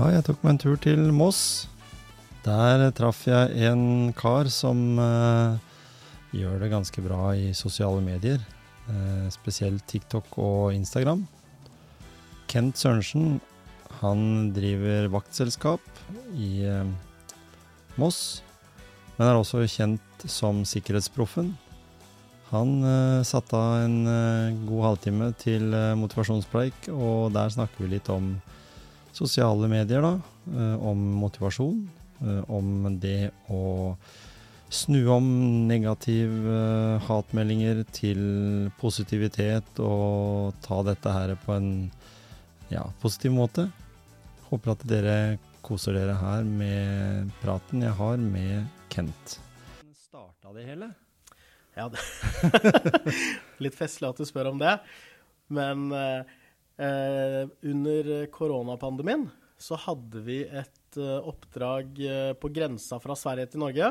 Ja, jeg tok meg en tur til Moss. Der traff jeg en kar som uh, gjør det ganske bra i sosiale medier. Uh, spesielt TikTok og Instagram. Kent Sørensen, han driver vaktselskap i uh, Moss, men er også kjent som Sikkerhetsproffen. Han uh, satte av en god halvtime til motivasjonspreik, og der snakker vi litt om sosiale medier, da. eh, om motivasjon. eh, om det å snu om negative hatmeldinger til positivitet og ta dette her på en ja, positiv måte. Håper at dere koser dere her med praten jeg har med Kent. Starta det hele? Ja, det Litt festlig at du spør om det. Men eh, under koronapandemien så hadde vi et eh, oppdrag eh, på grensa fra Sverige til Norge.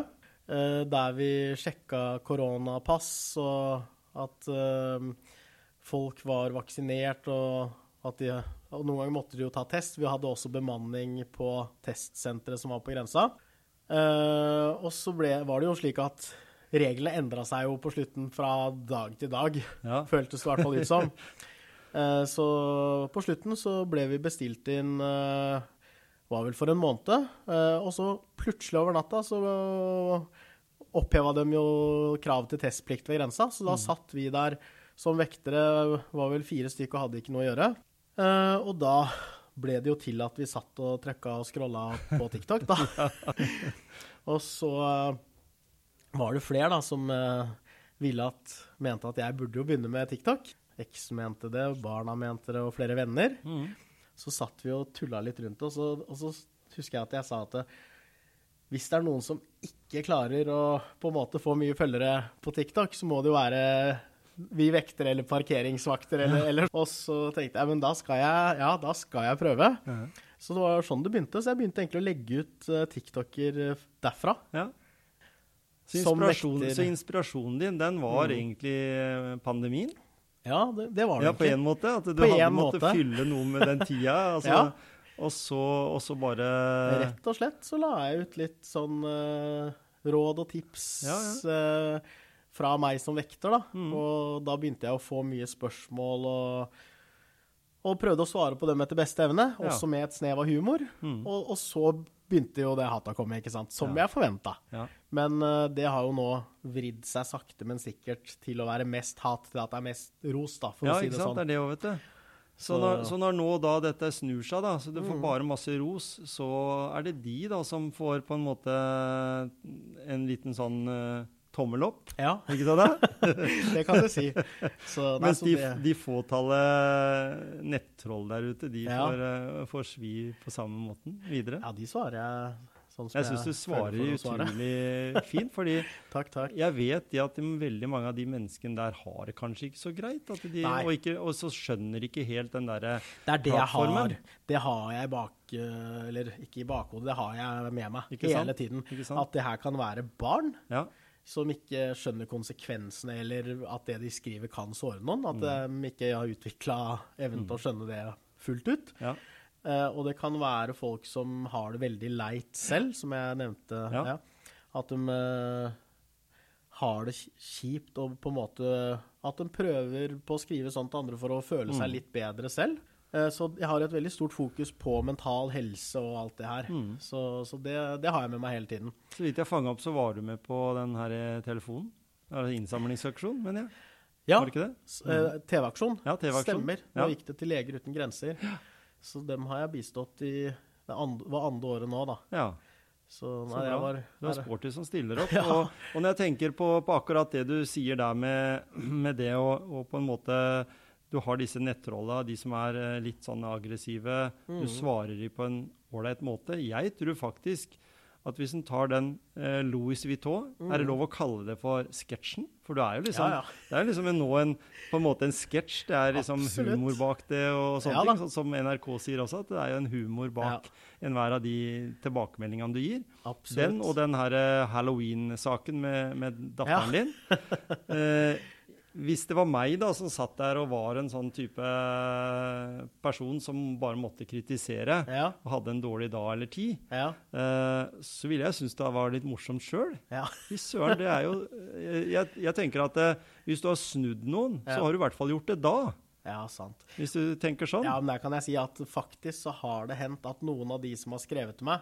eh, der vi sjekka koronapass og at eh, folk var vaksinert og at de og Noen ganger måtte de jo ta test. Vi hadde også bemanning på testsenteret som var på grensa. Eh, og så ble, var det jo slik at reglene endra seg jo på slutten fra dag til dag. Ja. Føltes det i hvert fall ut som. Eh, så på slutten så ble vi bestilt inn eh, var vel for en måned. Eh, og så plutselig over natta så oppheva de jo krav til testplikt ved grensa. Så da satt vi der som vektere, var vel fire stykker og hadde ikke noe å gjøre. Og da ble det jo til at vi satt og trykka og scrolla på TikTok, da. og så var det flere da som ville at, mente at jeg burde jo begynne med TikTok. Eks mente det, barna mente det, og flere venner. Så satt vi og tulla litt rundt oss, og, og så husker jeg at jeg sa at hvis det er noen som ikke klarer å på en måte få mye følgere på TikTok, så må det jo være vi vektere eller parkeringsvakter eller, eller Og så tenkte jeg men da skal jeg, ja, da skal jeg prøve. Så det var sånn det begynte. Så jeg begynte egentlig å legge ut eh, TikToker eh, derfra. Ja. Så, Som inspirasjon, vekter. så inspirasjonen din, den var Mm. egentlig eh, pandemien? Ja, det, det var det Ja, på egentlig. en måte. At du På hadde måttet måte. fylle noe med den tida. Altså, Ja. og, så, og så bare Rett og slett så la jeg ut litt sånn uh, råd og tips Ja, uh, fra meg som vekter, da. Mm. Og da begynte jeg å få mye spørsmål og, og prøvde å svare på dem etter beste evne, også med et snev av humor. Mm. Og, og så begynte jo det hatet å komme, ikke sant. Som jeg forventa. Ja. Men eh, det har jo nå vridd seg sakte, men sikkert til å være mest hat til at det er mest ros, da, for ja, å si det sant. sånn. Det er det òg, vet du. Så, når, så når nå da dette snur seg, da, så du får Mm. bare masse ros, så er det de da som får på en måte en liten sånn uh, tommel opp. Ja, Ikke sant? Det? det kan du si. Så, nei, Mens de, det, de fåtallet nettroll der ute, de Ja. får, uh, får svi på samme måten videre. ja, de svarer jeg sånn Jeg syns du svarer utrolig fint, fordi Takk, takk. jeg vet at veldig mange av de menneskene der har det kanskje ikke så greit. At de, og, ikke, og så skjønner ikke helt den derre Det er det jeg har. plattformen. Det har jeg bak eh, Eller ikke i bakhodet, det har jeg med meg hele tiden. At det her kan være barn Ja. som ikke skjønner konsekvensene, eller at det de skriver, kan såre noen. At Mm. de ikke har utvikla evnen til å skjønne det fullt ut. Ja. Eh, og det kan være folk som har det veldig leit selv, som jeg nevnte. Ja. Ja. At de eh, har det kjipt og på en måte At de prøver på å skrive sånn til andre for å føle seg Mm. litt bedre selv. Eh, så jeg har et veldig stort fokus på mental helse og alt det her. Mm. Så, så det, det har jeg med meg hele tiden. Så vidt jeg fanga opp, så var du med på den her telefonen. Innsamlingsaksjon, mener jeg. Ja, Var det ikke det? eh, TV-aksjon. Ja, TV-aksjon. Stemmer. Ja. Nå gikk det til Leger uten grenser. Så dem har jeg bistått i det andre, var andre året nå, da. Ja. Så nei, så var Du er sporty som stiller opp. Ja. Og, og når jeg tenker på, på akkurat det du sier der med, med det å og på en måte Du har disse nettrolla, de som er eh, litt sånn aggressive. Du Mhm. svarer de på en ålreit måte. Jeg tror faktisk at hvis en tar den eh, Louis Vuitton, er det lov å kalle det for sketsjen? For du er jo liksom. Ja, ja. det er liksom en, nå en, på en måte en sketsj. Det er liksom Absolutt. humor bak det og sånne Ja ting. Sånn som NRK sier også, at det er jo en humor bak enhver av de tilbakemeldingene du gir. Absolutt. Den og den her eh, Halloween-saken med, med datteren din. Eh, hvis det var meg da, som satt der og var en sånn type person som bare måtte kritisere, Ja. og hadde en dårlig dag eller ti, Ja. uh, så ville jeg synes det var litt morsomt sjøl. Ja. Fy søren, det er jo Jeg, jeg tenker at uh, hvis du har snudd noen, så har du i hvert fall gjort det da. ja, sant. Hvis du tenker sånn. Ja, men der kan jeg si at faktisk så har det hendt at noen av de som har skrevet til meg,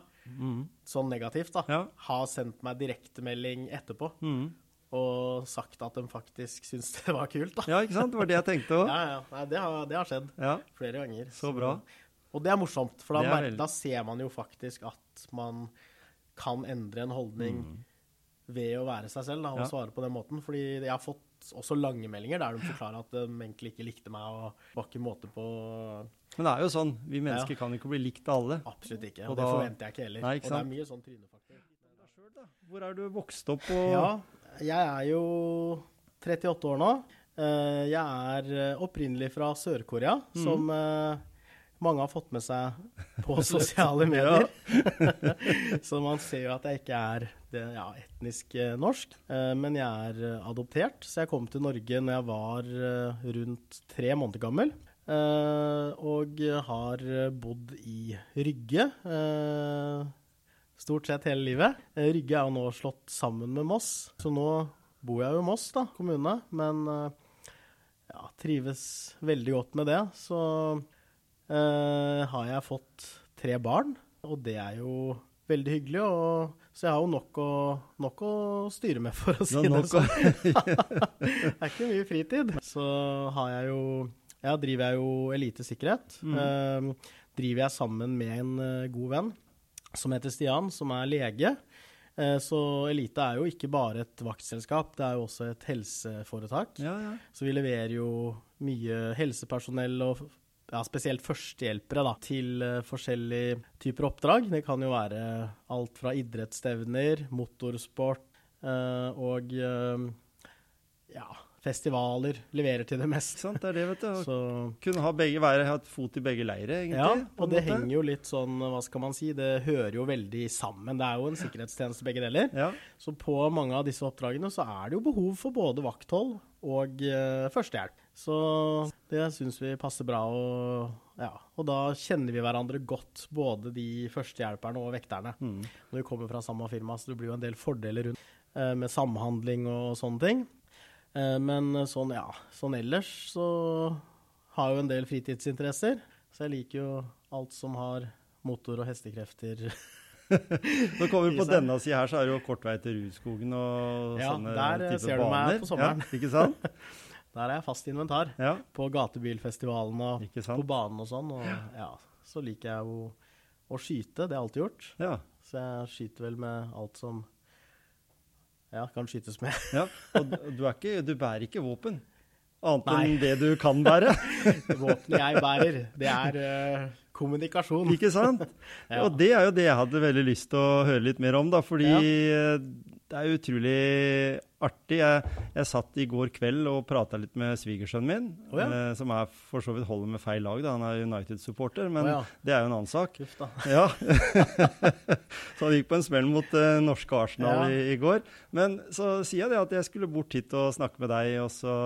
sånn negativt, da, har sendt meg direktemelding etterpå Mhm. Og sagt at de faktisk syns det var kult, da. Ja, ikke sant? Det var det jeg tenkte òg. Ja, ja. Nei, det, har, det har skjedd Ja. flere ganger. Så bra. Og det er morsomt, for da, veldig- da ser man jo faktisk at man kan endre en holdning ved å være seg selv da, og Mm. Ja. svare på den måten. Fordi jeg har fått også lange meldinger der de forklarer at de egentlig ikke likte meg og var ikke måte på Men det er jo sånn, vi mennesker Ja. kan ikke bli likt av alle. Absolutt ikke. Og, Og det da- forventer jeg ikke heller. Nei, ikke og det er mye sånn trynefaktor. Hvor er du vokst opp? Og... Ja, jeg er jo 38 år nå. Eh, Jeg er eh, opprinnelig fra Sør-Korea, mm. som eh, mange har fått med seg på sosiale medier. Så man ser jo at jeg ikke er det, ja, etnisk norsk. Men jeg er adoptert, så jeg kom til Norge når jeg var rundt tre måneder gammel. Og har bodd i Rygge stort sett hele livet. Eh, Rygge er jo nå slått sammen med Moss, så nå bor jeg jo i Moss da, kommune. Men eh, ja, trives veldig godt med det. Så eh, har jeg fått tre barn, og det er jo veldig hyggelig. Og, så jeg har jo nok å, nok å styre med, for å si det sånn. det er ikke mye fritid. Så har jeg jo Ja, driver jeg jo elitesikkerhet. Mm. Eh, driver jeg sammen med en eh, god venn som heter Stian, som er lege. Eh, så Elite er jo ikke bare et vaktselskap, det er jo også et helseforetak. Ja, ja. Så vi leverer jo mye helsepersonell og ja, spesielt førstehjelpere da, til eh, forskjellige typer oppdrag. Det kan jo være alt fra idrettsstevner, motorsport eh, og ja, festivaler. Leverer til det meste. sant, det er det, vet du. Så Kunne ha begge være, ha et fot i begge leire, egentlig. ja, og det måte. henger jo litt sånn, hva skal man si, det hører jo veldig sammen. Det er jo en sikkerhetstjeneste begge deler. Ja, Så på mange av disse oppdragene så er det jo behov for både vakthold og uh, førstehjelp. Så det syns vi passer bra. Og, ja, og da kjenner vi hverandre godt, både de førstehjelperne og vekterne. Mm. Når vi kommer fra samme firma, så det blir jo en del fordeler rundt uh, med samhandling og sånne ting. Eh, men sånn, ja, sånn ellers så har jeg jo en del fritidsinteresser. Så jeg liker jo alt som har motor og hestekrefter. Nå kommer vi på denne sida her, så er det jo kort vei til Rudskogen og Ja, sånne der, Ja, type ser du meg på sommeren. Ja, ikke sant? Der er jeg fast inventar. Ja, På gatebilfestivalen og på banen og sånn. Og ja, så liker jeg jo å skyte. Det har jeg alltid gjort. Ja, Så jeg skyter vel med alt som ja, kan skytes med. ja. Og du, ikke, du bærer ikke våpen. Annet Nei. enn det du kan bære. Våpenet jeg bærer, det er uh, kommunikasjon. Ikke sant? Ja. Og det er jo det jeg hadde veldig lyst til å høre litt mer om, da. Fordi eh, det er utrolig artig. Jeg, jeg satt i går kveld og prata litt med svigersønnen min, oh, ja. eh, som er for så vidt holder med feil lag. da, Han er United-supporter, men oh, ja. det er jo en annen sak. Ja. så han gikk på en smell mot eh, norske Arsenal i, i går. Men så sier jeg det at jeg skulle bort hit og snakke med deg, og så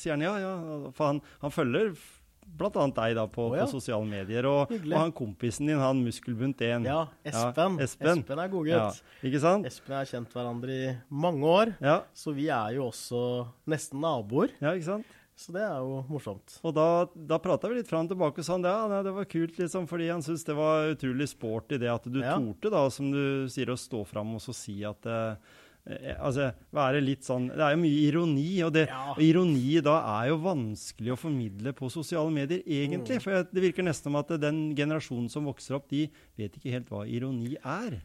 sier han ja, ja. For han, han følger annet deg da på, oh, ja. på sosiale medier. Og, og han kompisen din, han Muskelbunt 1. Ja, Espen. Espen. er god Ja, ikke sant? Espen har kjent hverandre i mange år, Ja, så vi er jo også nesten naboer. ja, ikke sant? Så det er jo morsomt. Og da, da prata vi litt fram og tilbake, og sa han ja, det var kult, liksom, fordi han syntes det var utrolig sport i det at du Ja. torde, da, som du sier, å stå fram og så si at eh, Altså, være litt sånn Det er jo mye ironi, og, det, Ja. og ironi da er jo vanskelig å formidle på sosiale medier, egentlig. Mm. For det virker nesten som at den generasjonen som vokser opp, de vet ikke helt hva ironi er.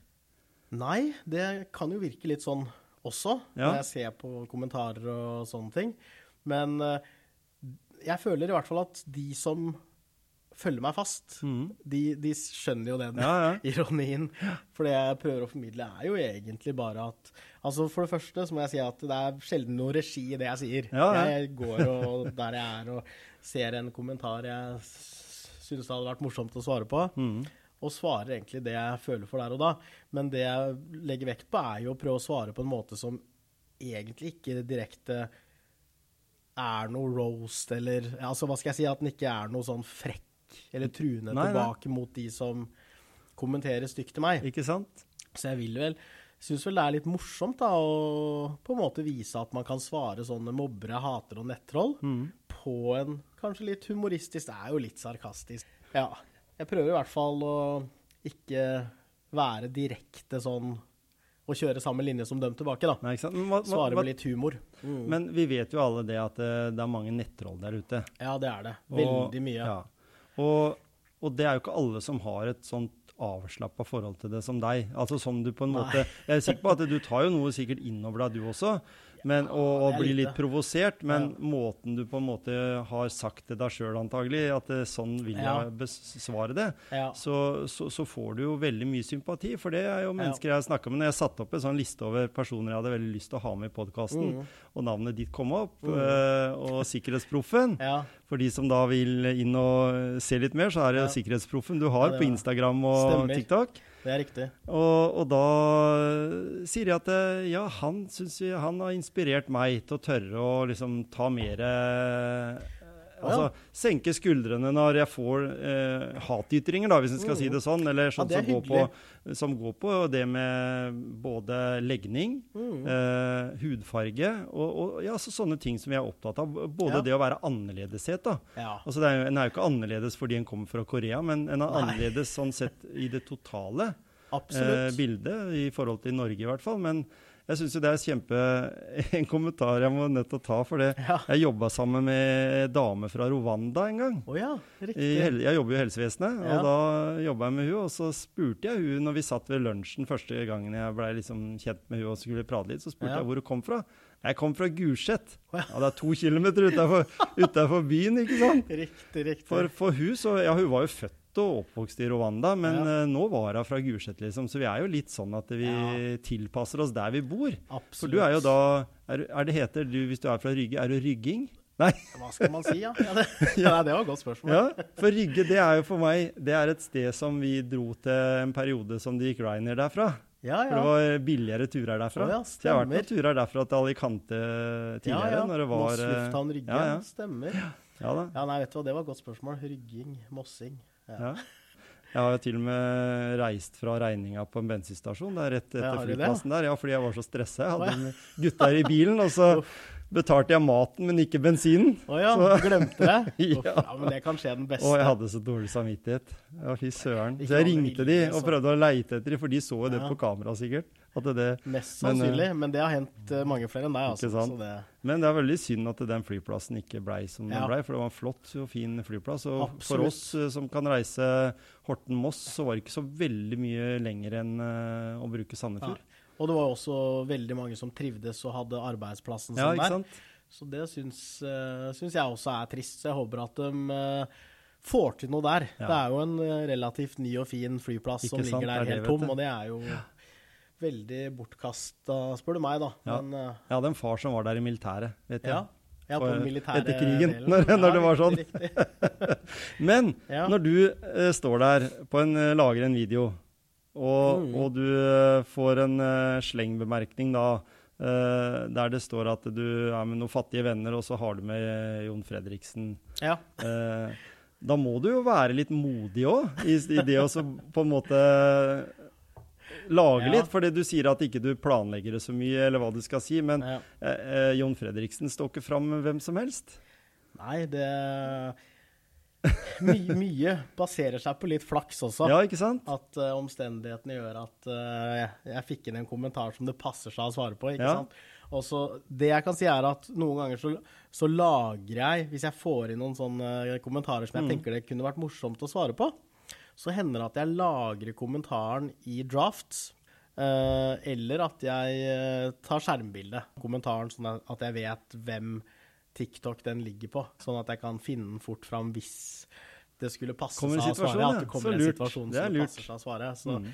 Nei, det kan jo virke litt sånn også, Ja. når jeg ser på kommentarer og sånne ting. Men eh, jeg føler i hvert fall at de som følger meg fast, Mm. de, de skjønner jo den Ja, ja. ironien. For det jeg prøver å formidle, er jo egentlig bare at Altså For det første så må jeg si at det er sjelden noe regi i det jeg sier. Ja. Jeg går og der jeg er og ser en kommentar jeg syns det hadde vært morsomt å svare på, Mm og svarer egentlig det jeg føler for der og da. Men det jeg legger vekt på, er jo å prøve å svare på en måte som egentlig ikke direkte er noe roast, eller altså hva skal jeg si, at den ikke er noe sånn frekk eller truende Nei, nei. tilbake mot de som kommenterer stygt til meg. Ikke sant? Så jeg vil vel Syns vel det er litt morsomt da, å på en måte vise at man kan svare sånne mobbere, hater og nettroll Mm. på en kanskje litt humoristisk Det er jo litt sarkastisk. Ja. Jeg prøver i hvert fall å ikke være direkte sånn å kjøre samme linje som dem tilbake, da. Nei, ikke sant? Hva, Svare hva, med litt humor. Mm. men vi vet jo alle det at det, det er mange nettroll der ute. Ja, det er det. Og- Veldig mye. Ja. Og, og det er jo ikke alle som har et sånt avslappa forhold til det som deg. Altså som du på en Nei. måte Jeg er sikker på at du tar jo noe sikkert innover deg, du også. Men, og, og blir litt provosert. Men Ja. måten du på en måte har sagt til deg sjøl antagelig, at det, sånn vil Ja. jeg besvare det, Ja. så, så, så får du jo veldig mye sympati. For det er jo mennesker jeg har snakka med. Når jeg satte opp en sånn liste over personer jeg hadde veldig lyst til å ha med i podkasten, Mm. og navnet ditt kom opp, eh, og Sikkerhetsproffen ja. For de som da vil inn og se litt mer, så er det. Sikkerhetsproffen du har på Instagram og Stemmer. TikTok. Det er riktig. Og, og da sier jeg at eh, ja, han syns vi han har inspirert meg til å tørre å liksom ta mer Altså senke skuldrene når jeg får eh, hatytringer, da, hvis en skal si det sånn. Eller sånt ja, som, går på, som går på det med både legning, Mm. eh, hudfarge og, og ja, så sånne ting som vi er opptatt av. Både Ja. det å være annerledeshet, da. Ja. Altså, det er, en er jo ikke annerledes fordi en kommer fra Korea, men en er Nei. annerledes sånn sett i det totale eh, bildet, i forhold til Norge i hvert fall. Men jeg syns jo det er kjempe En kommentar jeg må nødt til å ta, for det. Ja. Jeg jobba sammen med en dame fra Rwanda en gang. Å ja, riktig. I, jeg jobber jo i helsevesenet, Ja. og da jobba jeg med hun, og så spurte jeg hun når vi satt ved lunsjen første gangen jeg ble liksom kjent med hun og skulle prate litt, så spurte Ja. jeg hvor hun kom fra. Jeg kom fra Gulset. Ja. Det er to kilometer utenfor byen, ikke sant? Riktig, riktig. For, for hun, så, ja, hun var jo født og oppvokst i Rwanda, men Ja. eh, nå var hun fra Gulset, liksom. Så vi er jo litt sånn at vi Ja. tilpasser oss der vi bor. Absolutt. For du er jo da er, er det heter du, Hvis du er fra Rygge, er du rygging? Nei. Hva skal man si, ja? ja, det, ja det var et godt spørsmål. Ja, for Rygge det er jo for meg Det er et sted som vi dro til en periode som det gikk Ryanair derfra. Ja, ja. For det var billigere turer derfra. Oh, ja, så jeg har vært på turer derfra til Alicante tidligere. ja, ja. når det var... Moss eh, lufthavn Rygge, ja, ja. stemmer. Ja da. Ja, nei, vet du hva, det var et godt spørsmål. Rygging, mossing. Ja. Ja. Jeg har jo til og med reist fra regninga på en bensinstasjon der rett etter flyplassen der. Ja, fordi jeg var så stressa. Jeg hadde ja. med gutta i bilen, og så betalte jeg maten, men ikke bensinen. Å ja, Så- du glemte det? Ja. Ja, men det kan skje den beste. Og jeg hadde så dårlig samvittighet. Ja, fy søren. Så jeg ringte de og prøvde å leite etter de, for de så jo det Ja. på kamera sikkert. At det, Mest eh, sannsynlig, men, det har hendt eh, mange flere enn deg, altså. Så det, men det er veldig synd at den flyplassen ikke blei som Ja. den blei, for det var en flott og fin flyplass. Og for oss eh, som kan reise Horten-Moss, så var det ikke så veldig mye lenger enn å bruke Sandefjord. og det var også veldig mange som trivdes og hadde arbeidsplassen Ja, sin ikke der. sant? Så det syns, syns jeg også er trist. Så jeg håper at de får til noe der. Ja. Det er jo en relativt ny og fin flyplass Ikke som ligger er der helt tom, og det er jo veldig bortkasta, spør du meg, da. Ja. Men uh, Jeg hadde en far som var der i militæret, vet jeg. ja. Ja, på den militære etter krigen, delen. når- når det var sånn. Men Ja. når du uh, står der på en, uh, lager en video, og, Mm. og du får en slengbemerkning da, Uh, der det står at du er med noen fattige venner, og så har du med uh, Jon Fredriksen. Ja. Uh, da må du jo være litt modig òg, i, i det å på en måte lage Ja. litt. Fordi du sier at ikke du planlegger det så mye, eller hva du skal si. Men ja. eh, eh, Jon Fredriksen står ikke fram hvem som helst. Nei, det My, Mye baserer seg på litt flaks også. Ja, ikke sant? At uh, omstendighetene gjør at uh, jeg, jeg fikk inn en kommentar som det passer seg å svare på. ikke Ja. sant? Og så, Det jeg kan si, er at noen ganger så, så lagrer jeg Hvis jeg får inn noen sånne kommentarer som jeg Mm. tenker det kunne vært morsomt å svare på, så hender det at jeg lagrer kommentaren i drafts. eh, eller at jeg eh, tar skjermbilde av kommentaren, sånn at- jeg vet hvem TikTok den ligger på. Sånn at jeg kan finne den fort fram hvis det skulle passe seg å svare. At det kommer en situasjon som passer seg å svare. Så Mm.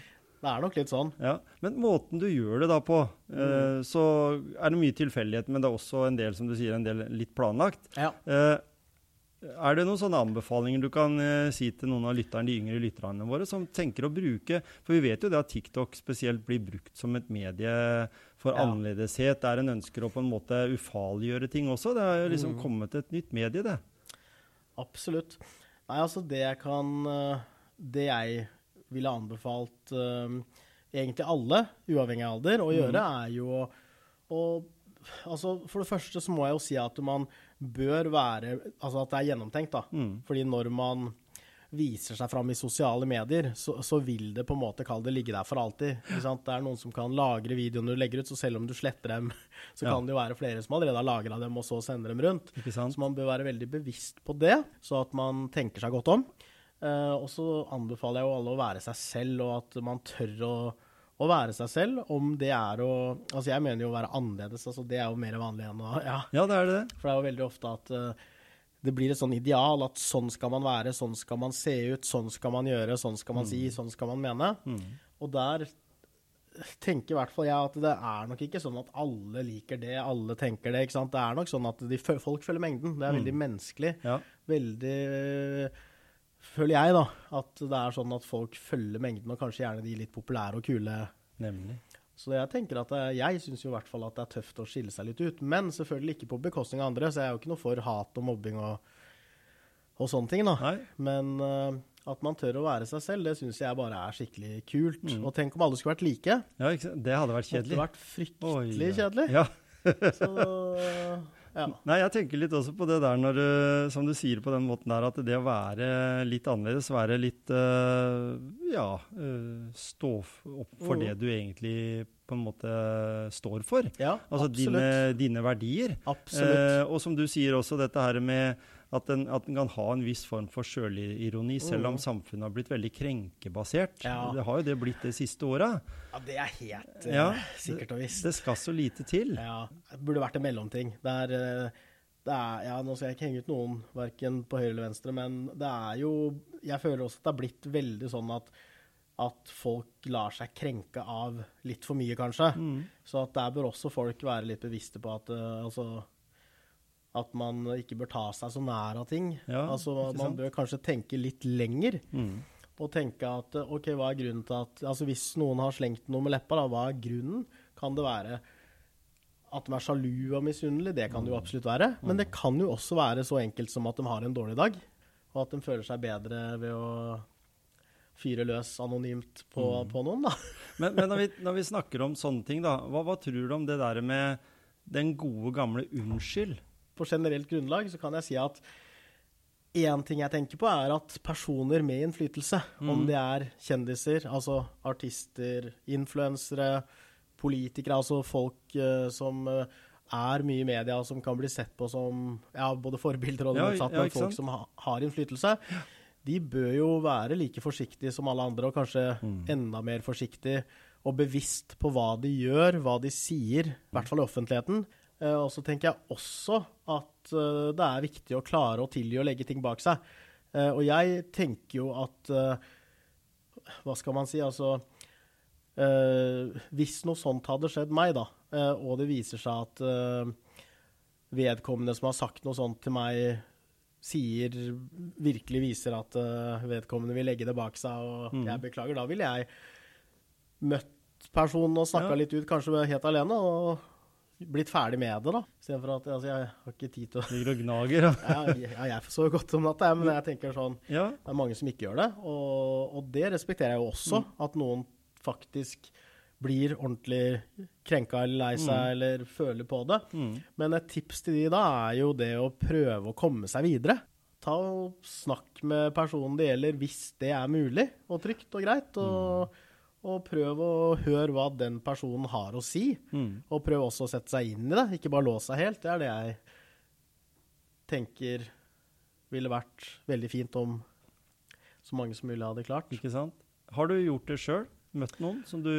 det er nok litt sånn. Ja, Men måten du gjør det da på, eh, så er det mye tilfeldighet, men det er også en del, som du sier, en del litt planlagt. Ja. Eh, er det noen sånne anbefalinger du kan eh, si til noen av lytterne, de yngre lytterne våre som tenker å bruke For vi vet jo det at TikTok spesielt blir brukt som et medie for Ja. annerledeshet, der en ønsker å på en måte ufarliggjøre ting også. Det har jo liksom Mm. kommet et nytt medie, det. Absolutt. Nei, altså det jeg kan eh, Det jeg ville anbefalt eh, egentlig alle, uavhengig av alder, å gjøre, er jo å Altså, for det første så må jeg jo si at man bør være Altså at det er gjennomtenkt, da. Mm. Fordi når man viser seg fram i sosiale medier, så, så vil det på en måte, kall det, ligge der for alltid. Ikke sant? Det er noen som kan lagre videoene du legger ut, så selv om du sletter dem, så Ja. kan det jo være flere som allerede har lagra dem, og så sender dem rundt. Ikke sant? Så man bør være veldig bevisst på det, så at man tenker seg godt om. Eh, og så anbefaler jeg jo alle å være seg selv, og at man tør å, å være seg selv. Om det er å Altså, jeg mener jo å være annerledes, altså det er jo mer vanlig enn å Ja. Ja, det er det. For det er jo veldig ofte at uh, det blir et sånn ideal at sånn skal man være, sånn skal man se ut, sånn skal man gjøre, sånn skal man si, sånn skal man mene. Mm. Og der tenker i hvert fall jeg at det er nok ikke sånn at alle liker det, alle tenker det. ikke sant? Det er nok sånn at de, folk følger mengden. Det er veldig menneskelig. Ja. Veldig Føler jeg, da, at det er sånn at folk følger mengden, og kanskje gjerne de litt populære og kule. Nemlig. Så jeg tenker at jeg syns i hvert fall at det er tøft å skille seg litt ut. Men selvfølgelig ikke på bekostning av andre, så jeg er jo ikke noe for hat og mobbing og, og sånne ting, da. Nei. Men uh, at man tør å være seg selv, det syns jeg bare er skikkelig kult. Mm. Og tenk om alle skulle vært like. Ja? Det hadde vært kjedelig. Det hadde vært fryktelig Oi, ja. kjedelig. Ja. Så ja. Nei, jeg tenker litt også på det der når som du sier på den måten der, at det å være litt annerledes, være litt øh, Ja, øh, stå opp for Mm. det du egentlig på en måte står for. ja Altså dine, dine verdier. absolutt. Eh, og som du sier også, dette her med at en, at en kan ha en viss form for sjølironi, selv om Mm. samfunnet har blitt veldig krenkebasert. Ja. Det har jo det blitt de siste åra. ja, det er helt eh, Ja, sikkert og visst. Det skal så lite til. Ja, det burde vært en mellomting. Det er, eh, det er Ja, nå skal jeg ikke henge ut noen, verken på høyre eller venstre, men det er jo Jeg føler også at det har blitt veldig sånn at at folk lar seg krenke av litt for mye, kanskje. Mm. Så at der bør også folk være litt bevisste på at uh, altså at man ikke bør ta seg så nær av ting. Ja, altså, man sant? bør kanskje tenke litt lenger. Mm. Og tenke at eh, OK, hva er grunnen til at Altså hvis noen har slengt noe med leppa, da, hva er grunnen? Kan det være at de er sjalu og misunnelig? Det kan det jo absolutt være. Men det kan jo også være så enkelt som at de har en dårlig dag. Og at de føler seg bedre ved å fyre løs anonymt på, på noen, da. Men, men når, vi, når vi snakker om sånne ting, da, hva, hva tror du om det der med den gode, gamle unnskyld? På generelt grunnlag så kan jeg si at én ting jeg tenker på, er at personer med innflytelse, om Mhm. det er kjendiser, altså artister, influensere, politikere, altså folk uh, som uh, er mye i media, som kan bli sett på som ja, både forbilder og det Ja, motsatte, ja, men ikke folk sant? som ha, har innflytelse, de bør jo være like forsiktige som alle andre, og kanskje Mm. enda mer forsiktige og bevisst på hva de gjør, hva de sier, i hvert fall i offentligheten. Eh, og så tenker jeg også at eh, det er viktig å klare å tilgi og legge ting bak seg. Eh, og jeg tenker jo at Hva skal man si? Altså Hvis noe sånt hadde skjedd meg, da, og det viser seg at vedkommende som har sagt noe sånt til meg, sier Virkelig viser at vedkommende vil legge det bak seg, og Mm. jeg beklager, da ville jeg møtt personen og snakka Ja. litt ut, kanskje helt alene, og blitt ferdig med det, da. Istedenfor at altså, jeg har ikke tid til å Ligger og gnager. Ja. ja, ja, jeg sover godt om natta, men jeg tenker sånn ja. Det er mange som ikke gjør det, og, og det respekterer jeg jo også. At noen faktisk blir ordentlig krenka eller lei seg eller føler på det. Mm. Men et tips til de da er jo det å prøve å komme seg videre. Ta og Snakk med personen det gjelder, hvis det er mulig og trygt og greit. Og, og prøv å høre hva den personen har å si. Mm. Og prøv også å sette seg inn i det, ikke bare låse seg helt. Det er det jeg tenker ville vært veldig fint om så mange som mulig hadde klart. Ikke sant? Har du gjort det sjøl? Møtt noen som du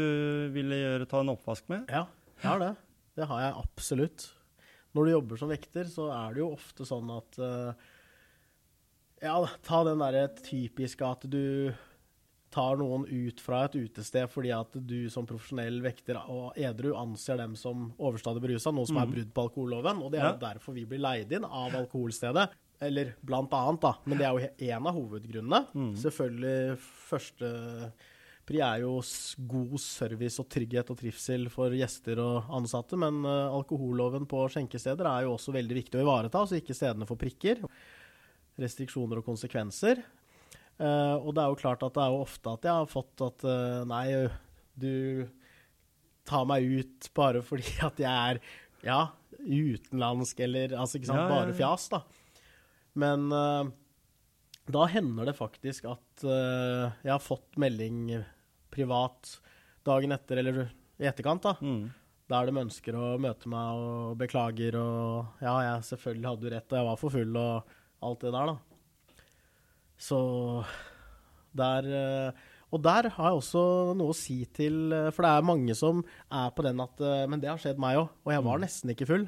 ville gjøre, ta en oppvask med? Ja, jeg har det. Det har jeg absolutt. Når du jobber som vekter, så er det jo ofte sånn at uh, Ja, ta den derre typiske at du tar noen ut fra et utested fordi at du som profesjonell vekter og edru anser dem som overstadig berusa, noe som er brudd på alkoholloven. Og det er jo derfor vi blir leid inn av alkoholstedet. Eller blant annet, da. Men det er jo én av hovedgrunnene. Selvfølgelig første Pri er jo god service og trygghet og trivsel for gjester og ansatte, men eh, alkoholloven på skjenkesteder er jo også veldig viktig å ivareta, så ikke stedene får prikker. Restriksjoner og konsekvenser. Eh, og det er jo klart at det er jo ofte at jeg har fått at uh, nei, du tar meg ut bare fordi at jeg er ja, utenlandsk eller altså ikke sant, Ja, ja, bare fjas, da. Men uh, da hender det faktisk at jeg har fått melding privat dagen etter eller i etterkant, da. Mm. Der de ønsker å møte meg og beklager og Ja, jeg selvfølgelig hadde jo rett, og jeg var for full og alt det der, da. Så der eh, Og der har jeg også noe å si til eh, For det er mange som er på den at eh, Men det har skjedd meg òg, og jeg var nesten ikke full.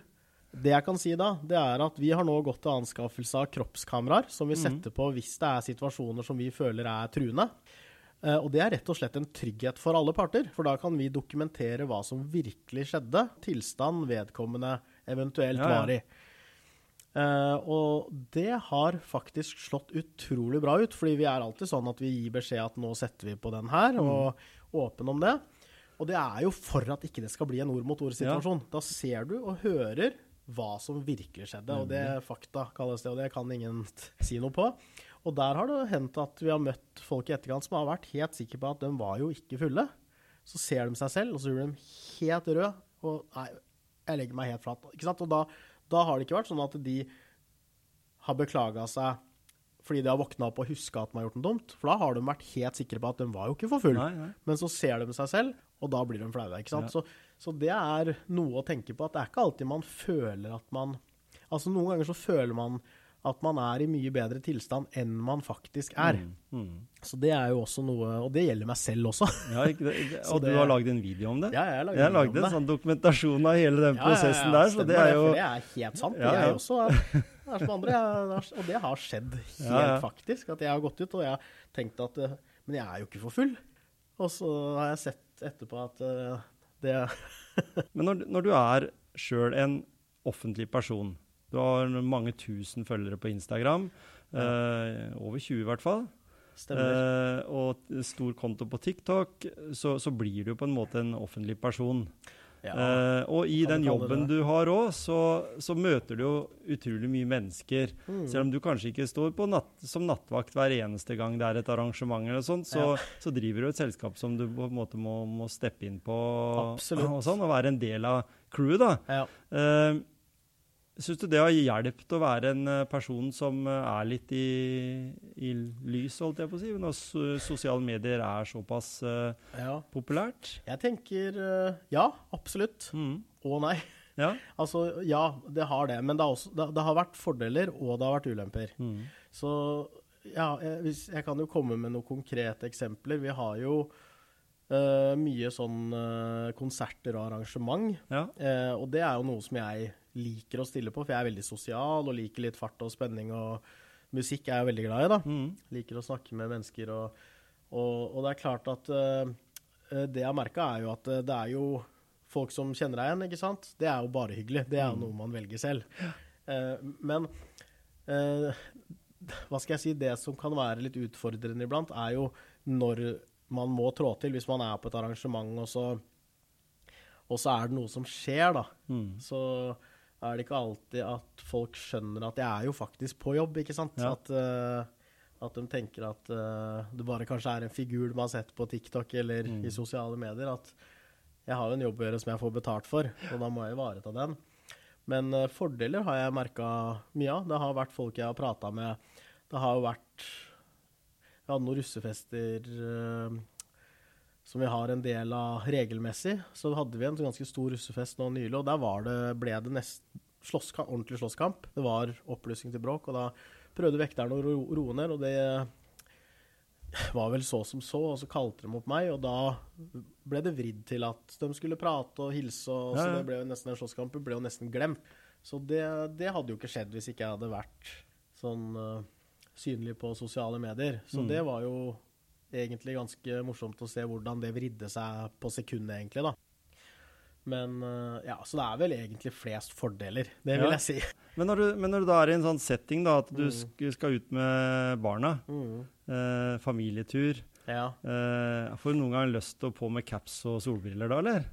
Det jeg kan si da, det er at vi har nå gått til anskaffelse av kroppskameraer som vi setter på hvis det er situasjoner som vi føler er truende. Og det er rett og slett en trygghet for alle parter, for da kan vi dokumentere hva som virkelig skjedde, tilstand vedkommende eventuelt Ja, ja. Eh, og det har faktisk slått utrolig bra ut, fordi vi er alltid sånn at vi gir beskjed at nå setter vi på den her, Mm. og åpen om det. Og det er jo for at ikke det skal bli en ord mot ord-situasjon. Da ser du og hører hva som virkelig skjedde, og det er fakta kalles det, og det kan ingen si noe på. Og der har det hendt at vi har møtt folk i etterkant som har vært helt sikre på at de var jo ikke fulle. Så ser de seg selv, og så blir de helt røde, og nei, jeg legger meg helt flat. Ikke sant? Og da, da har det ikke vært sånn at de har beklaga seg fordi de har våkna opp og huska at de har gjort noe dumt. For da har de vært helt sikre på at de var jo ikke for full. Nei, nei. Men så ser de seg selv, og da blir de flaue. ikke sant? Ja. Så, så det er noe å tenke på. At det er ikke alltid man føler at man Altså Noen ganger så føler man at man er i mye bedre tilstand enn man faktisk er. Mm, mm. Så det er jo også noe Og det gjelder meg selv også. Ja, det, og det- du har lagd en video om det? Ja, jeg har laget Jeg har lagd en sånn dokumentasjon av hele den Ja, ja, ja, prosessen der, så det er jo det er helt sant. Ja. Jeg også er, er som andre. Jeg, og det har skjedd helt faktisk. At jeg har gått ut og jeg har tenkt at eh, Men jeg er jo ikke for full. Og så har jeg sett etterpå at eh, det Men når, når du er sjøl en offentlig person, du har mange tusen følgere på Instagram, eh, over 20 i hvert fall, stemmer. eh, og stor konto på TikTok, så, så blir du på en måte en offentlig person. Ja. Eh, og i den jobben du har òg, så, så møter du jo utrolig mye mennesker. Mm. Selv om du kanskje ikke står på natt, som nattvakt hver eneste gang det er et arrangement, eller sånt, så, så driver du et selskap som du på en måte må, må steppe inn på og, sånn, og være en del av crewet. da. ja. Uh, Syns du det har hjulpet å være en eh, person som eh, er litt i, i lys, holdt jeg på å si, når sosiale medier er såpass uh, ja. populært? Jeg tenker uh, ja, absolutt. Mm. Og nei. Ja. Altså, ja, det har det. Men det har, også, det, det har vært fordeler, og det har vært ulemper. Mm. Så ja, jeg, hvis, jeg kan jo komme med noen konkrete eksempler. Vi har jo uh, mye sånn konserter og arrangement. ja. Og det er jo noe som jeg liker å stille på, for jeg er veldig sosial og liker litt fart og spenning. Og musikk er jeg veldig glad i, da. Mm. Liker å snakke med mennesker. Og, og, og det er klart at uh, det jeg har merka, er jo at eh, det er jo folk som kjenner deg igjen, ikke sant. Det er jo bare hyggelig. Det er jo noe man velger selv. Uh, men uh, hva skal jeg si, det som kan være litt utfordrende iblant, er jo når man må trå til. Hvis man er på et arrangement, og så, og så er det noe som skjer, da. Mm. Så er det ikke alltid at folk skjønner at jeg er jo faktisk på jobb, ikke sant? Ja. At, uh, at de tenker at uh, det bare kanskje er en figur de har sett på TikTok eller Mm. i sosiale medier. At jeg har jo en jobb å gjøre som jeg får betalt for, og da må jeg ivareta den. Men uh, fordeler har jeg merka mye av. Det har vært folk jeg har prata med. Det har jo vært Jeg hadde noen russefester som vi har en del av regelmessig. Så hadde vi en ganske stor russefest nå nylig, og der var det, ble det nest, slåsskamp, ordentlig slåsskamp. Det var oppblussing til bråk, og da prøvde vekterne å ro- roe ned, og det var vel så som så, og så kalte de opp meg, og da ble det vridd til at de skulle prate og hilse, og Ja, så det ble jo nesten en slåsskamp, ble jo nesten glemt. Så det, det hadde jo ikke skjedd hvis ikke jeg hadde vært sånn uh, synlig på sosiale medier. Så Mm. det var jo egentlig ganske morsomt å se hvordan det vridde seg på sekundet, egentlig, da. Men eh, ja, så det er vel egentlig flest fordeler, det vil Ja. jeg si. Men, når du, men når du da er i en sånn setting, da, at du Mm. sk skal ut med barna, Mm. eh, familietur, Ja. Eh, får du noen gang lyst til å på med caps og solbriller da, eller?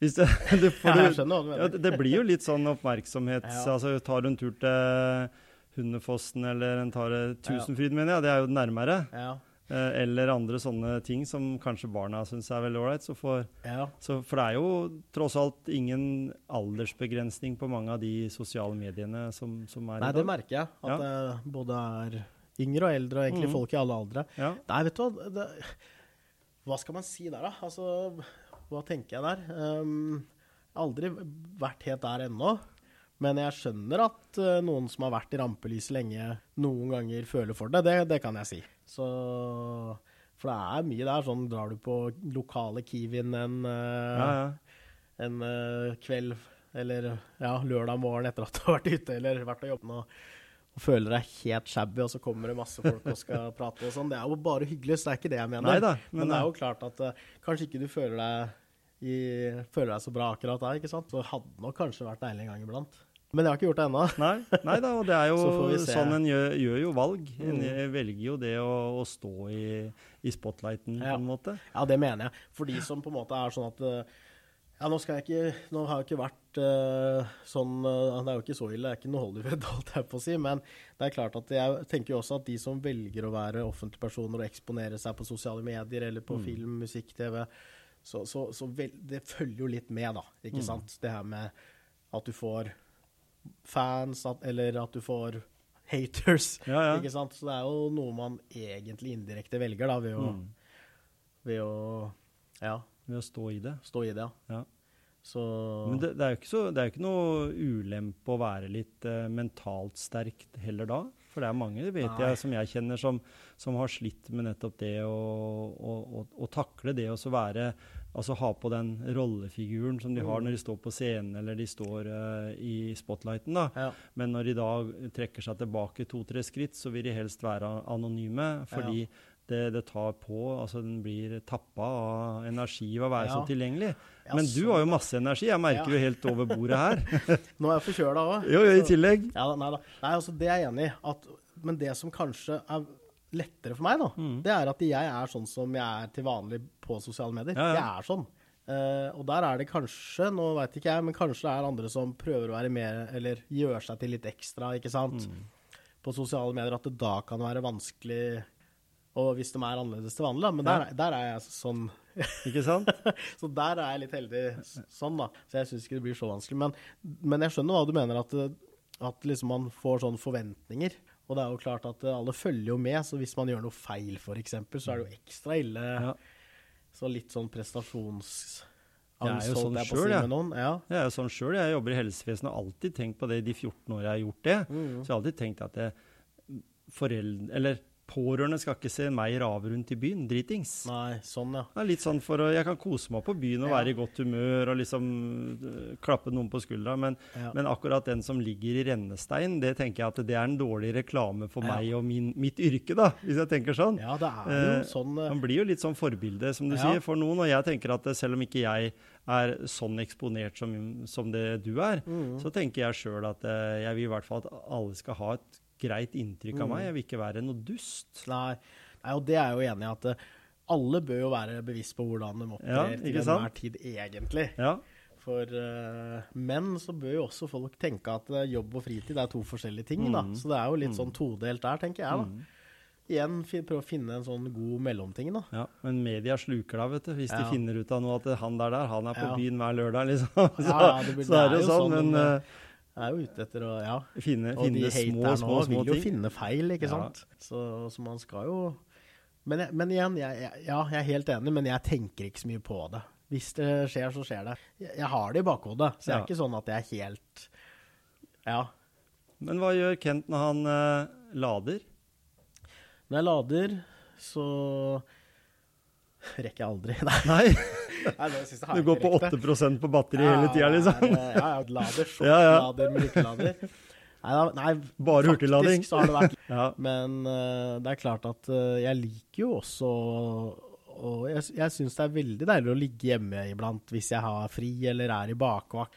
Det, du får, Ja, jeg du- skjønner hva du mener. Ja, det- blir jo litt sånn oppmerksomhet. Altså, tar du en tur til Hundefossen eller en tar det Tusenfryd, mener jeg, det er jo nærmere. Ja. Eh, eller andre sånne ting som kanskje barna syns er veldig ålreit. Så ja. for det er jo tross alt ingen aldersbegrensning på mange av de sosiale mediene som, som er Nei, i det merker jeg. At Ja. det både er yngre og eldre, og egentlig mm. folk i alle aldre. Ja. Nei, vet du hva det, Hva skal man si der, da? Altså, hva tenker jeg der? Um, aldri vært helt der ennå. Men jeg skjønner at eh, noen som har vært i rampelyset lenge, noen ganger føler for det. Det, det kan jeg si. Så For det er mye der. Sånn drar du på lokale Kiwien en, eh, Ja, ja. en eh, kveld eller ja, lørdag morgen etter at du har vært ute eller vært og jobbet og, og føler deg helt shabby, og så kommer det masse folk og skal prate og sånn. Det er jo bare hyggelig, så det er ikke det jeg mener. Neida, men, men det er jo klart at uh, kanskje ikke du føler deg, i, føler deg så bra akkurat da, ikke sant? Så hadde det nok kanskje vært deilig en gang iblant. Men jeg har ikke gjort det ennå. Nei, nei da, og det er jo sånn en gjør, gjør jo valg. En Mm. velger jo det å, å stå i, i spotlighten, Ja. på en måte. Ja, det mener jeg. For de som på en måte er sånn at eh, Ja, nå skal jeg ikke Nå har jeg ikke vært uh, sånn uh, Det er jo ikke så ille, det er ikke noe Hollywood, holdt jeg på å si. Men det er klart at jeg tenker jo også at de som velger å være offentlige personer og eksponere seg på sosiale medier eller på film, musikk, TV, så, så, så vel, det følger jo litt med, da. Ikke sant? Det her med at du får fans, at, eller at du får haters. Ja, ja. Ikke sant? Så det er jo noe man egentlig indirekte velger, da, ved å, Mm. ved å ja, Ved å stå i det. stå i det. Ja. Så Men det, det er jo ikke, så, det er ikke noe ulempe å være litt uh, mentalt sterkt heller da. For det er mange, det vet Nei. jeg, som jeg kjenner, som, som har slitt med nettopp det å, å, å, å takle det å så være Altså ha på den rollefiguren som de har Mm. når de står på scenen eller de står uh, i spotlighten. da. ja. Men når de da trekker seg tilbake to-tre skritt, så vil de helst være anonyme. Fordi det, det tar på Altså den blir tappa av energi ved å være Ja. så tilgjengelig. Ja, Men du sånn, har jo masse energi. Jeg merker Ja. jo helt over bordet her. Nå er jeg forkjøla òg. Jo, jo, i tillegg. Ja, nei da. Nei, altså, det er jeg enig i. Men det som kanskje er lettere for meg, da, Mm. det er at jeg er sånn som jeg er til vanlig på sosiale medier. Ja, ja. Jeg er sånn. Uh, og der er det kanskje, nå veit ikke jeg, men kanskje det er andre som prøver å være mer, eller gjør seg til litt ekstra, ikke sant, Mm. på sosiale medier, at det da kan være vanskelig og hvis de er annerledes til vanlig, da. Men der, der er jeg sånn Ikke sant? Så der er jeg litt heldig sånn, da. Så jeg syns ikke det blir så vanskelig. Men, men jeg skjønner hva du mener, at, at liksom man får sånne forventninger. Og det er jo klart at eh, alle følger jo med, så hvis man gjør noe feil, f.eks., så er det jo ekstra ille. Ja. Så litt sånn prestasjonsangst, Jeg er jo sånn selv, si jeg. Ja. Jeg er jo sånn sjøl. Jeg jobber i helsevesenet og har alltid tenkt på det i de 14 åra jeg har gjort det. Mm. Så jeg har alltid tenkt at det, foreldre, eller pårørende skal ikke se meg rave rundt i byen, dritings. Nei, sånn, ja. Det er litt sånn for å, Jeg kan kose meg på byen og Ja. være i godt humør og liksom uh, klappe noen på skuldra, men, Ja. men akkurat den som ligger i rennestein, det tenker jeg at det er en dårlig reklame for Ja. meg og min, mitt yrke, da, hvis jeg tenker sånn. Ja, det er jo Eh, sånn Uh, Man blir jo litt sånn forbilde, som du sier, for noen. Og jeg tenker at eh, selv om ikke jeg er sånn eksponert som, som det du er, mm. så tenker jeg sjøl at jeg vil i hvert fall at alle skal ha et greit inntrykk av Mm. meg. Jeg vil ikke være noe dust. Nei. Nei, og det er jeg jo enig i at eh, alle bør jo være bevisst på hvordan de Ja, til enhver tid, egentlig. Ja, For uh, Men så bør jo også folk tenke at eh, jobb og fritid er to forskjellige ting. da. Mm. Så det er jo litt sånn todelt der, tenker jeg. da. Mm. Igjen prøve å finne en sånn god mellomting, da. ja. Men media sluker deg, vet du. Hvis de finner ut av noe at han der, der han er på Ja. byen hver lørdag, liksom. Så, Ja, ja, det blir- så er det jo sånn. sånn, Men men, er jo ute etter å Ja. finne, Og de finne små, haterne små, ting. små vil jo ting. finne feil, ikke Ja. sant. Så, så man skal jo Men, jeg, men igjen, jeg, jeg, ja, jeg er helt enig, men jeg tenker ikke så mye på det. Hvis det skjer, så skjer det. Jeg, jeg har det i bakhodet, så det er Ja. ikke sånn at jeg er helt Ja. Men hva gjør Kent når han eh, lader? Når jeg lader, så rekker jeg aldri. Nei, Du går på rekt det. 8 på batteri hele tida, liksom. Ja, ja, ja, lader, Ja, ja. Nei, nei, Bare hurtiglading. faktisk så har det vært Ja. Men uh, det er klart at uh, jeg liker jo også Og jeg, jeg syns det er veldig deilig å ligge hjemme iblant hvis jeg har fri eller er i bakvakt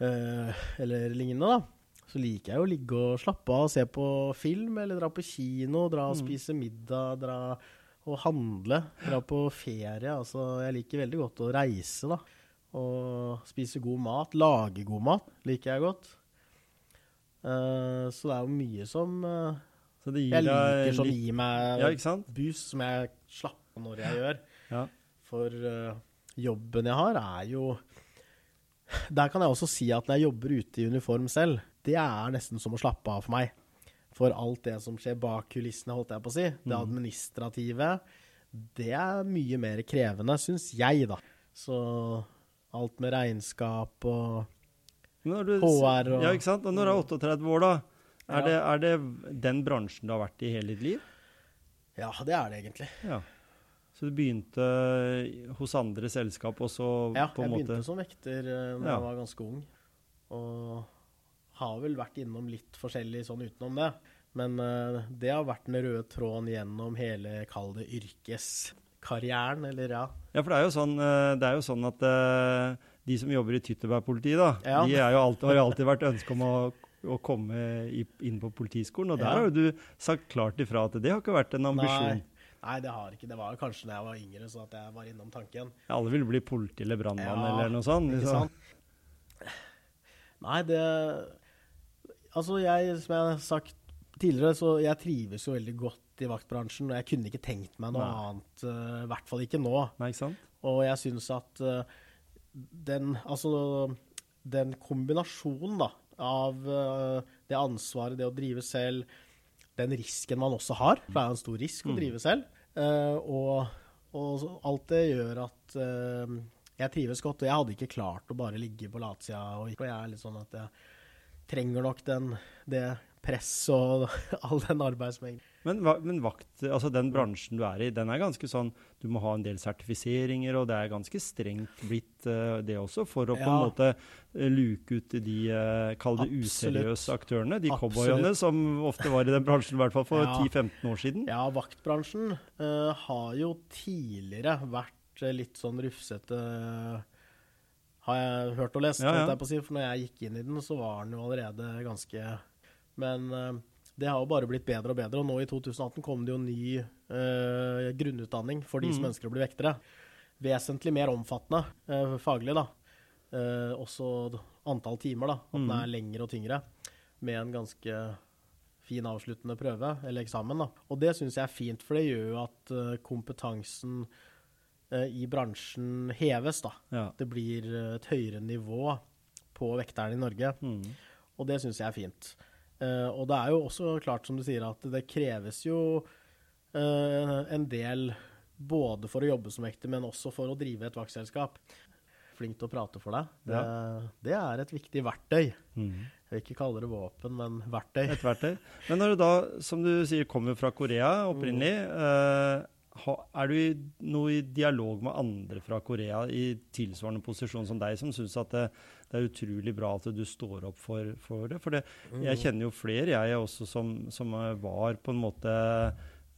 uh, eller lignende, da. så liker jeg jo å ligge og slappe av og se på film, eller dra på kino, dra og Mm. spise middag, dra og handle. Dra på ferie. Altså, jeg liker veldig godt å reise, da. Og spise god mat. Lage god mat liker jeg godt. Uh, så det er jo mye som uh, Så det gir jeg liker som gir meg Ja, boost, som jeg slapper av når jeg gjør. Ja. For uh, jobben jeg har, er jo Der kan jeg også si at når jeg jobber ute i uniform selv, det er nesten som å slappe av for meg. For alt det som skjer bak kulissene, holdt jeg på å si, det Mhm. administrative, det er mye mer krevende, syns jeg, da. Så alt med regnskap og du, HR og- Ja, ikke sant? Og når du er 38 år, da, er, Ja. det, er det den bransjen du har vært i hele ditt liv? Ja, det er det egentlig. Ja. Så du begynte hos andre selskap, og så Ja, på en måte Ja, jeg begynte som vekter da når Ja. jeg var ganske ung. Og har vel vært innom litt forskjellig sånn utenom det. Men uh, det har vært den røde tråden gjennom hele, kall det, yrkeskarrieren, eller ja. Ja, for det er jo sånn, eh, det er jo sånn at uh, de som jobber i Tytterberg-politiet, da, Ja. de er jo alltid, har jo alltid vært ønske om å, å komme i, inn på Politiskolen. Og der Ja. har jo du sagt klart ifra at det har ikke vært en ambisjon. Nei, nei, det har ikke. Det var kanskje da jeg var yngre, så at jeg var innom tanken. Alle vil bli politi eller brannmann Ja, eller noe sånt. Ikke liksom. sant? Nei, det Altså, jeg, som jeg har sagt tidligere, så jeg trives jo veldig godt i vaktbransjen. Og jeg kunne ikke tenkt meg noe Nei. annet, eh, i hvert fall ikke nå. Nei, ikke sant? Og jeg syns at eh, den Altså den kombinasjonen da, av eh, det ansvaret, det å drive selv, den risken man også har, for det er en stor risk å Mm. drive selv, og, og alt det gjør at jeg trives godt. Og jeg hadde ikke klart å bare ligge på latsida, og jeg er litt sånn at jeg trenger nok den, det presset og all den arbeidsmengden. Men, men vakt, altså den bransjen du er i, den er ganske sånn Du må ha en del sertifiseringer, og det er ganske strengt blitt uh, det også, for å på en måte eh, luke ut de uh, Kall det useriøse aktørene. De cowboyene som ofte var i den bransjen, i hvert fall for Ja. 10-15 år siden. Ja, vaktbransjen uh, har jo tidligere vært litt sånn rufsete, har jeg hørt og lest. Ja, ja. Jeg si, for når jeg gikk inn i den, så var den jo allerede ganske Men uh, det har jo bare blitt bedre og bedre. Og nå i 2018 kom det jo ny uh, grunnutdanning for de som Mhm. ønsker å bli vektere. Vesentlig mer omfattende uh, faglig, da. Også antall timer, da. At den Mhm. er lengre og tyngre. Med en ganske fin avsluttende prøve, eller eksamen. da. Og det syns jeg er fint, for det gjør jo at kompetansen i bransjen heves. da. Ja. Det blir eh, et høyere nivå på vekterne i Norge, Mm. og det syns jeg er fint. Uh, og det er jo også klart, som du sier, at det kreves jo uh, en del både for å jobbe som vekter, men også for å drive et vaktselskap. Flink til å prate for deg. Det, det er et viktig verktøy. Mm. Jeg vil ikke kalle det våpen, men verktøy. Et verktøy. Men når du da, som du sier, kommer fra Korea opprinnelig, mm. Er du noe i dialog med andre fra Korea i tilsvarende posisjon som deg, som syns at det, det er utrolig bra at du står opp for, for det? For det, jeg kjenner jo flere, jeg også, som, som eh, var på en måte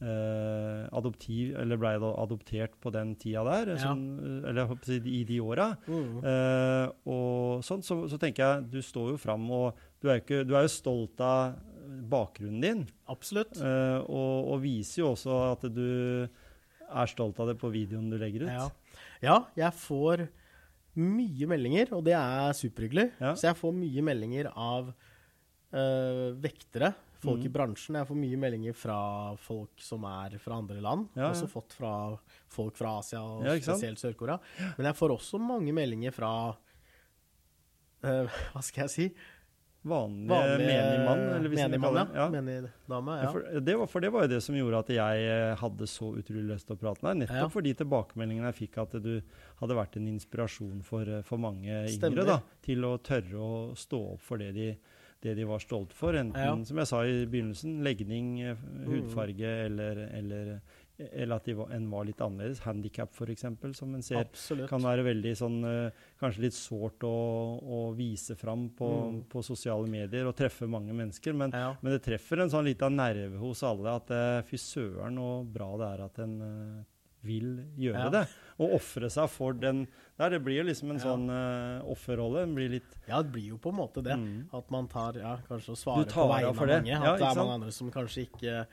eh, adoptiv, eller ble adoptert på den tida der, Ja. som, eller å si i de åra. Mm. Eh, og sånn, så, så tenker jeg, du står jo fram, og du er, ikke, du er jo stolt av bakgrunnen din. Absolutt. eh, og, og viser jo også at du er stolt av det på videoen du legger ut. Ja. ja, jeg får mye meldinger, og det er superhyggelig. Ja. Så jeg får mye meldinger av øh, vektere, folk mm. i bransjen. Jeg får mye meldinger fra folk som er fra andre land. Ja. Også fått fra folk fra Asia, og spesielt Sør-Korea. Men jeg får også mange meldinger fra øh, Hva skal jeg si? Vanlig Vanlige menig mann, eller hvis menig mann, ja. det. Ja. Menig dame, Ja, ja. for, det var, for det var jo det som gjorde at jeg eh, hadde så utrolig lyst til å prate med deg. Nettopp Ja. fordi tilbakemeldingene jeg fikk, at du hadde vært en inspirasjon for, eh, for mange Stemmer. yngre. da, Til å tørre å stå opp for det de, det de var stolte for. Enten. Mm. som jeg sa i begynnelsen, legning, hudfarge hudfarge eller, eller, eller at de var, en var litt annerledes. Handikap, f.eks., som en ser Absolutt. kan være veldig sånn eh, Kanskje litt sårt å, å vise fram på, Mm. på sosiale medier og treffe mange mennesker. Men, Ja. men det treffer en sånn liten nerve hos alle at eh, fy søren og bra det er at en eh, vil gjøre Ja. det. Og ofre seg for den der. Det blir jo liksom en Ja. sånn uh, offerrolle. Ja, det blir jo på en måte det. Mm. At man tar ja, kanskje å svare på vegne av mange. At det er mange andre som kanskje ikke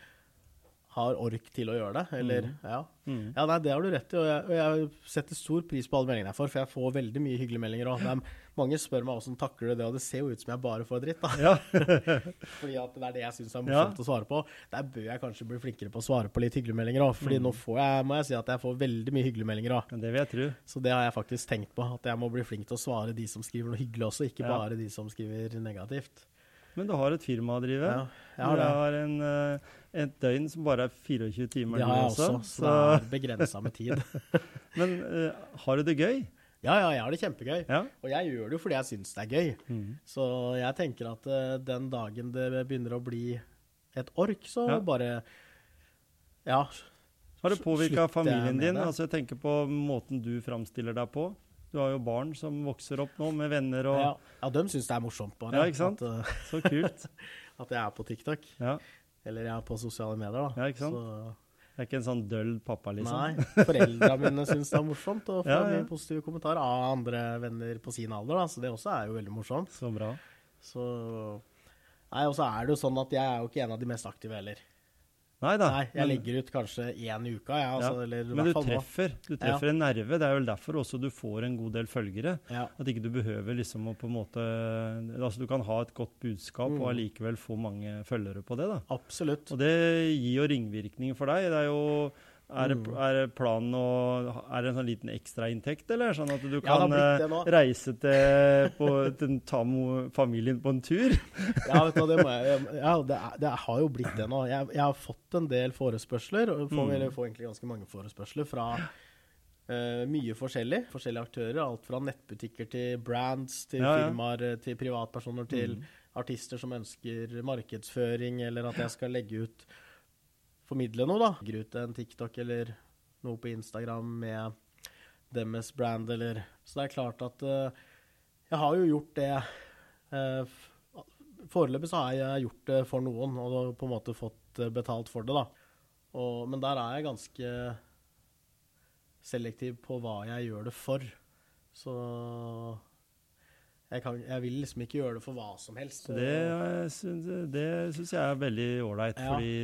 har ork til å gjøre det. Eller, Mm. ja. mm. ja, nei, det har du rett i. Og jeg, og jeg setter stor pris på alle meldingene jeg får, for jeg får veldig mye hyggelige meldinger òg. Mange spør meg åssen takler du det, og det ser jo ut som jeg bare får dritt. da. Ja. Fordi at det er det jeg syns er Ja. morsomt å svare på. Der bør jeg kanskje bli flinkere på å svare på litt hyggelige meldinger òg. Fordi Mm. nå får jeg, må jeg si at jeg får veldig mye hyggelige meldinger òg. Det vil jeg tro. Så det har jeg faktisk tenkt på. At jeg må bli flink til å svare de som skriver noe hyggelig også, ikke Ja. bare de som skriver negativt. Men du har et firma å drive. Ja, jeg har du har en, eh, et døgn som bare er 24 timer, Det har jeg også, så Så, det er begrensa med tid. men uh, har du det gøy? Ja, ja, jeg har det kjempegøy. Ja. Og jeg gjør det jo fordi jeg syns det er gøy. Mm. Så jeg tenker at uh, den dagen det begynner å bli et ork, så Ja. bare Ja. Har det påvirka familien din? Altså, jeg tenker på måten du framstiller deg på. Du har jo barn som vokser opp nå, med venner og Ja, ja de syns det er morsomt, bare. Ja, ikke sant? At, eh, Så kult. at jeg er på TikTok. Ja. Eller jeg er på sosiale medier, da. Ja, ikke sant? Så, Jeg er ikke en sånn døll pappa, liksom. Nei. Foreldra mine syns det er morsomt, og får Ja, ja. mye positive kommentarer av andre venner på sin alder, da. Så det også er jo veldig morsomt. Så bra. Så Nei, og så er det jo sånn at jeg er jo ikke en av de mest aktive heller. Nei da. Nei, jeg men, legger ut kanskje én i uka, jeg, altså. Ja, Eller men du treffer. Du treffer en nerve. Det er vel derfor også du får en god del følgere. Ja. At ikke du behøver liksom å på en måte Altså du kan ha et godt budskap Mm. og allikevel få mange følgere på det, da. Absolutt. Og det gir jo ringvirkninger for deg. Det er jo er, Mm. er planen å Er det en sånn liten ekstrainntekt, eller? Sånn at du kan blitt eh, reise til, på, til ta familien på en tur? Ja, vet du, det, må jeg, ja, det, er, det har jo blitt det nå. Jeg, jeg har fått en del forespørsler, og får, Mm. eller får egentlig ganske mange forespørsler fra Uh, mye forskjellig. Forskjellige aktører. Alt fra nettbutikker til brands, til Ja, ja. firmaer, eh, til privatpersoner, til Mm. artister som ønsker markedsføring, eller at jeg skal legge ut Formidle noe, da. Legger ut en TikTok eller noe på Instagram med deres brand, eller Så det er klart at uh, jeg har jo gjort det uh, Foreløpig så har jeg gjort det for noen, og på en måte fått eh, betalt for det, da. Og, men der er jeg ganske selektiv på hva jeg gjør det for. Så jeg, kan, jeg vil liksom ikke gjøre det for hva som helst. Det, det syns jeg er veldig ålreit. Ja. Fordi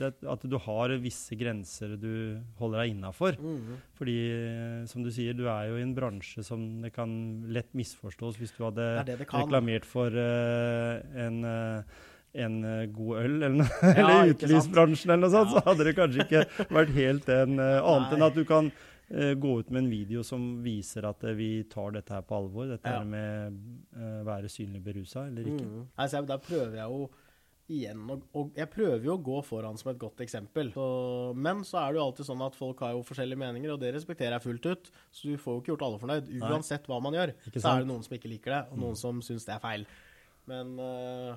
det, at du har visse grenser du holder deg innafor. Mhm. Fordi, eh, som du sier, du er jo i en bransje som det kan lett misforstås hvis du hadde Det er reklamert for uh, en uh, en god øl, eller, noe, Ja, eller utelivsbransjen, eller noe sånt, Ja. så hadde det kanskje ikke vært helt en uh, Annet Nei. enn at du kan gå ut med en video som viser at eh, vi tar dette her på alvor. Dette Ja. her med uh, være synlig berusa eller ikke. Mm. Altså, der prøver jeg jo igjen å og Jeg prøver jo å gå foran som et godt eksempel. Så, men så er det jo alltid sånn at folk har jo forskjellige meninger, og det respekterer jeg fullt ut. Så du får jo ikke gjort alle fornøyd. Uansett hva man gjør, så er det noen som ikke liker det, og noen som syns det er feil. Men uh,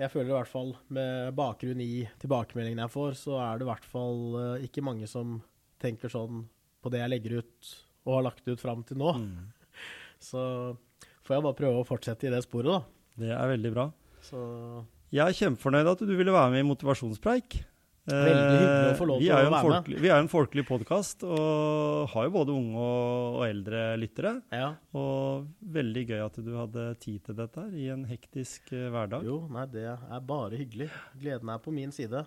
jeg føler i hvert fall med bakgrunn i tilbakemeldingene jeg får, så er det i hvert fall uh, ikke mange som tenker sånn på det jeg legger ut og har lagt ut fram til nå. Mm. Så får jeg bare prøve å fortsette i det sporet, da. Det er veldig bra. Så Jeg er kjempefornøyd at du ville være med i Motivasjonspreik. Veldig hyggelig å få lov Eh, til å være med. folkelig, Vi er jo en folkelig podkast og har jo både unge og, og eldre lyttere. ja. Og veldig gøy at du hadde tid til dette her i en hektisk eh, hverdag. Jo, nei, det er bare hyggelig. Gleden er på min side.